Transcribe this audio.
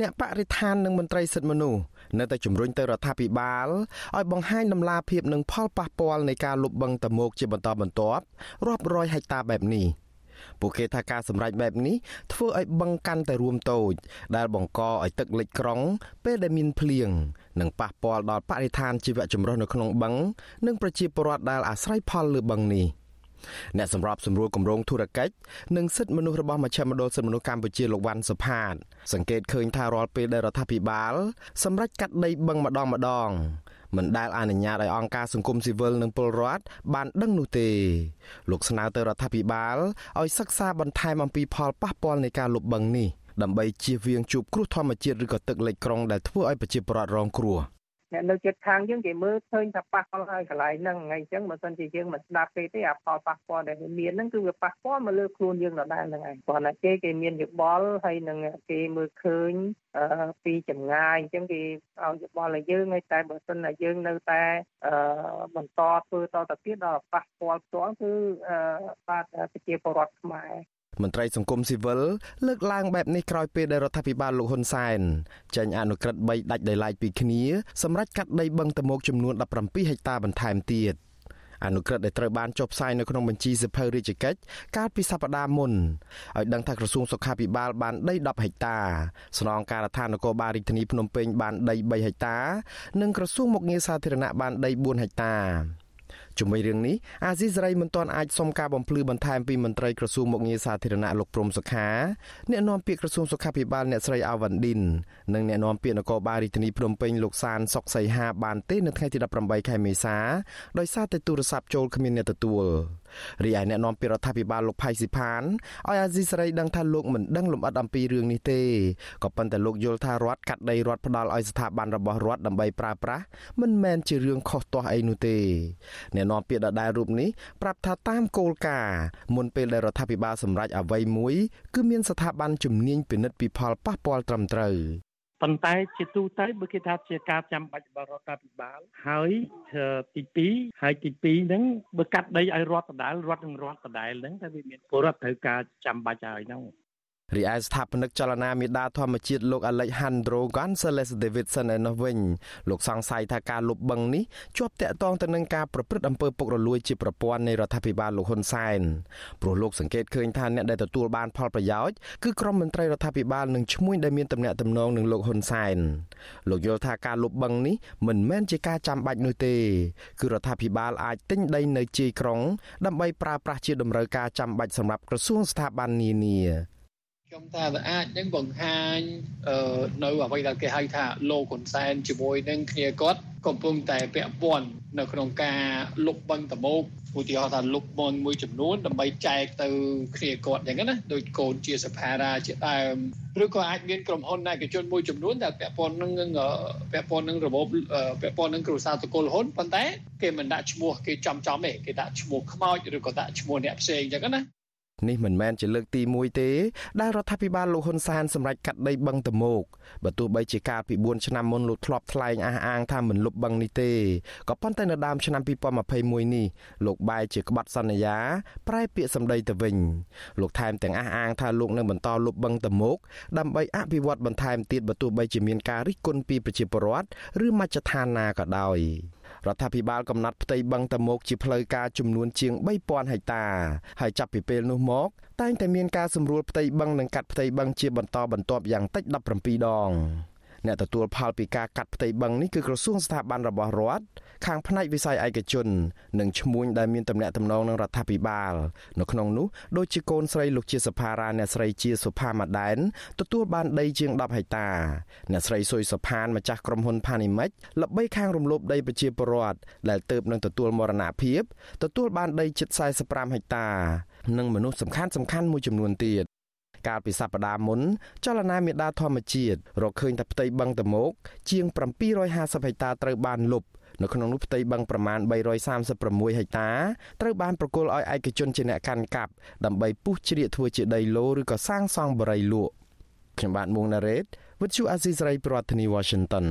អ្នកបរិស្ថាននិងមន្ត្រីសិទ្ធិមនុស្សនៅតែជំរុញទៅរដ្ឋាភិបាលឲ្យបង្ហាញដំណាភាពនិងផលប៉ះពាល់នៃការលុបបង្កតមោកជាបន្តបន្ទាប់រាប់រយហិកតាបែបនេះពួកគេថាការសម្រេចបែបនេះធ្វើឲ្យបឹងកាន់តែរួមតូច ដែលបង្កឲ្យទឹកលិចក្រុងពេលដែលមានភ្លៀងនិងប៉ះពាល់ដល់បរិស្ថានជីវៈចម្រុះនៅក្នុងបឹងនិងប្រជាពលរដ្ឋដែលអាស្រ័យផលលើបឹងនេះ។ អ្នកសម្របសម្រួលគម្រោងធុរកិច្ចនិងសិទ្ធិមនុស្សរបស់មជ្ឈមណ្ឌលសិទ្ធិមនុស្សកម្ពុជាលោកវ៉ាន់សុផាតសង្កេតឃើញថារាល់ពេលដែលរដ្ឋាភិបាលសម្រេចកាត់ដីបឹងម្ដងម្ដងមិនដែលអនុញ្ញាតឲ្យអង្គការសង្គមស៊ីវិលនិងពលរដ្ឋបានដឹងនោះទេលោកស្នើទៅរដ្ឋាភិបាលឲ្យសិក្សាបន្ថែមអំពីផលប៉ះពាល់នៃការលុបបឹងនេះដើម្បីជៀសវាងជួបគ្រោះធម្មជាតិឬក៏ទឹកលិចក្រុងដែលធ្វើឲ្យប្រជាពលរដ្ឋរងគ្រោះ។ អ្នកនៅជិតខាងយើងគេមើលឃើញថាប៉ះពាល់ហើយកន្លែងហ្នឹងថ្ងៃអញ្ចឹងបើសិនជាយើងមិនស្ដាប់គេទេអាផលប៉ះពាល់ដែលមានហ្នឹងគឺវាប៉ះពាល់មកលើខ្លួនយើងដដែលហ្នឹងឯងព្រោះតែគេគេមានយោបល់ហើយនឹងគេមើលឃើញពីចម្ងាយអញ្ចឹងគេឲ្យយោបល់ឲ្យយើងហើយតែបើសិនតែយើងនៅតែបន្តធ្វើតទៅទៀតដល់ប៉ះពាល់ផ្ទាល់គឺបាទប្រជាពលរដ្ឋខ្មែរ មន្ត្រីសង្គមស៊ីវិលលើកឡើងបែបនេះក្រោយពេលដែលរដ្ឋាភិបាលលោកហ៊ុនសែនចេញអនុក្រឹត្យ3ដាច់ដោយឡែកពីគ្នាសម្រាប់កាត់ដីបឹងតមោកចំនួន17ហិកតាបន្ថែមទៀតអនុក្រឹត្យដែលត្រូវបានចុះផ្សាយនៅក្នុងបញ្ជីសិភៅរាជកិច្ចកាលពីសប្តាហ៍មុនឲ្យដឹងថាក្រសួងសុខាភិបាលបានដី10ហិកតាស្នងការដ្ឋាននគរបាលរាជធានីភ្នំពេញបានដី3ហិកតា និងក្រសួងមុខងារសាធារណៈបានដី4ហិកតា ជាមួយរឿងនេះអាស៊ីសេរីមិនទាន់អាចសុំការបំភ្លឺបន្ថែមពីមន្ត្រីក្រសួងមុខងារសាធារណៈលោកព្រំសុខាអ្នកនាំពាក្យក្រសួងសុខាភិបាលអ្នកស្រីអាវ៉ាន់ឌិននិងអ្នកនាំពាក្យនគរបាលរាជធានីភ្នំពេញលោកសានសុកសីហាបានទេនៅថ្ងៃទី18ខែមេសាដោយសារតែទូរស័ព្ទចូលគ្មានអ្នកទទួល រីឯអ្នកនាំពាក្យរដ្ឋាភិបាលលោកផៃស៊ីផានឲ្យអាស៊ីសេរីដឹងថាលោកមិនដឹងលម្អិតអំពីរឿងនេះទេក៏ប៉ុន្តែលោកយល់ថារដ្ឋកាត់ដីរដ្ឋផ្ដាល់ឲ្យស្ថាប័នរបស់រដ្ឋដើម្បីប្រើប្រាស់មិនមែនជារឿងខុសទាស់អីនោះទេអ្នកនាំពាក្យដដែលរូបនេះប្រាប់ថាតាមគោលការណ៍មុនពេលដែលរដ្ឋាភិបាលសម្រេចអ្វីមួយ គឺមានស្ថាប័នជំនាញពិនិត្យពីផលប៉ះពាល់ត្រឹមត្រូវ ប៉ុន្តែជាទូទៅបើគេថាជាការចាំបាច់របស់រដ្ឋាភិបាលហើយទី2ហើយទី2ហ្នឹងបើកាត់ដីឲ្យរដ្ឋដដែលរដ្ឋនឹងរដ្ឋដដែលហ្នឹងតែវាមានពលរដ្ឋត្រូវការចាំបាច់ហើយហ្នឹង រីឯស្ថាបនិកចលនាមេដាធម្មជាតិលោក Alejandro Gonzalez Davidson ឯនោះវិញលោកសង្ស័យថាការលុបបឹងនេះជាប់តាក់ទងទៅនឹងការប្រព្រឹត្តអំពើពុករលួយជាប្រព័ន្ធនៃរដ្ឋាភិបាលលោកហ៊ុនសែនព្រោះលោកសង្កេតឃើញថាអ្នកដែលទទួលបានផលប្រយោជន៍គឺក្រុមមន្ត្រីរដ្ឋាភិបាលនិងឈ្មួញដែលមានទំនាក់ទំនងនឹងលោកហ៊ុនសែនលោកយល់ថាការលុបបឹងនេះមិនមែនជាការចាំបាច់នោះទេ គឺរដ្ឋាភិបាលអាចទិញដីនៅជាយក្រុងដើម្បីប្រើប្រាស់ជាតម្រូវការចាំបាច់សម្រាប់ក្រសួងស្ថាប័ននានា ខ្ញុំថាវាអាចនឹងបង្ហាញនៅអ្វីដែលគេហៅថាលោកហ៊ុនសែនជាមួយនឹងគ្នាគាត់កំពុងតែពាក់ព័ន្ធនៅក្នុងការលុបបឹងតមោកឧទាហរណ៍ថាលុបបឹងមួយចំនួនដើម្បីចែកទៅគ្នាគាត់យ៉ាងណាដូចកូនជាសភារាជាដើមឬក៏អាចមានក្រុមហ៊ុនឯកជនមួយចំនួនដែលពាក់ព័ន្ធនឹងពាក់ព័ន្ធនឹងរបបពាក់ព័ន្ធនឹងគ្រួសារតកូលហ៊ុនប៉ុន្តែគេមិនដាក់ឈ្មោះគេចំចំទេគេដាក់ឈ្មោះខ្មោចឬក៏ដាក់ឈ្មោះអ្នកផ្សេងអញ្ចឹងណា នេះមិនមែនជាលើកទី1ទេដែលរដ្ឋាភិបាលលោកហ៊ុនសែនសម្រេចកាត់ដីបឹងតមោកបើទោះបីជាកាលពី4ឆ្នាំមុនលោកធ្លាប់ថ្លែងអះអាងថាមិនលុបបឹងនេះទេក៏ប៉ុន្តែនៅដើមឆ្នាំ2021នេះលោកបែរជាក្បត់សន្យាប្រែពាក្យសម្ដីទៅវិញលោកថែមទាំងអះអាងថាលោកនឹងបន្តលុបបឹងតមោកដើម្បីអភិវឌ្ឍបន្ថែមទៀតបើទោះបីជាមានការរិះគន់ពីប្រជាពលរដ្ឋឬមជ្ឈដ្ឋានណាក៏ដោយ រដ្ឋាភិបាលកំណត់ផ្ទៃបឹងតមោកជាផ្លូវការចំនួនជាង3000ហិកតាហើយចាប់ពីពេលនោះមកតែងតែមានការសម្រួលផ្ទៃបឹងនិងកាត់ផ្ទៃបឹងជាបន្តបន្ទាប់យ៉ាងតិច17ដង អ្នកទទួលផលពីការកាត់ផ្ទៃបឹងនេះគឺក្រសួងស្ថាប័នរបស់រដ្ឋខាងផ្នែកវិស័យឯកជននិងឈ្មួញដែលមានទំនាក់ទំនងនឹងរដ្ឋាភិបាលនៅក្នុងនោះដូចជាកូនស្រីលោកជាសភារាអ្នកស្រីជាសុផាម៉ាដែនទទួលបានដីជាង10ហិកតាអ្នកស្រីសុយសុផានម្ចាស់ក្រុមហ៊ុនផានីមិចល្បីខាងរំលោភដីប្រជាពលរដ្ឋដែលទៅបនឹងទទួលមរណភាពទទួលបានដីជិត45ហិកតា និងមនុស្សសំខាន់សំខាន់មួយចំនួនទៀត កាលពីសប្តាហ៍មុនចលនាមេដាធម្មជាតិរកឃើញថាផ្ទៃបឹងតមោកជាង750ហិកតាត្រូវបានលុបនៅក្នុងនោះផ្ទៃបឹងប្រមាណ336ហិកតាត្រូវបានប្រគល់ឲ្យឯកជនជាអ្នកកាន់កាប់ដើម្បីពុះជ្រៀកធ្វើជាដីឡូឬក៏សាងសង់បរិយាលក់ខ្ញុំបាទមួងណារ៉េត With you Aziz Ray ប្រធានាធិបតី Washington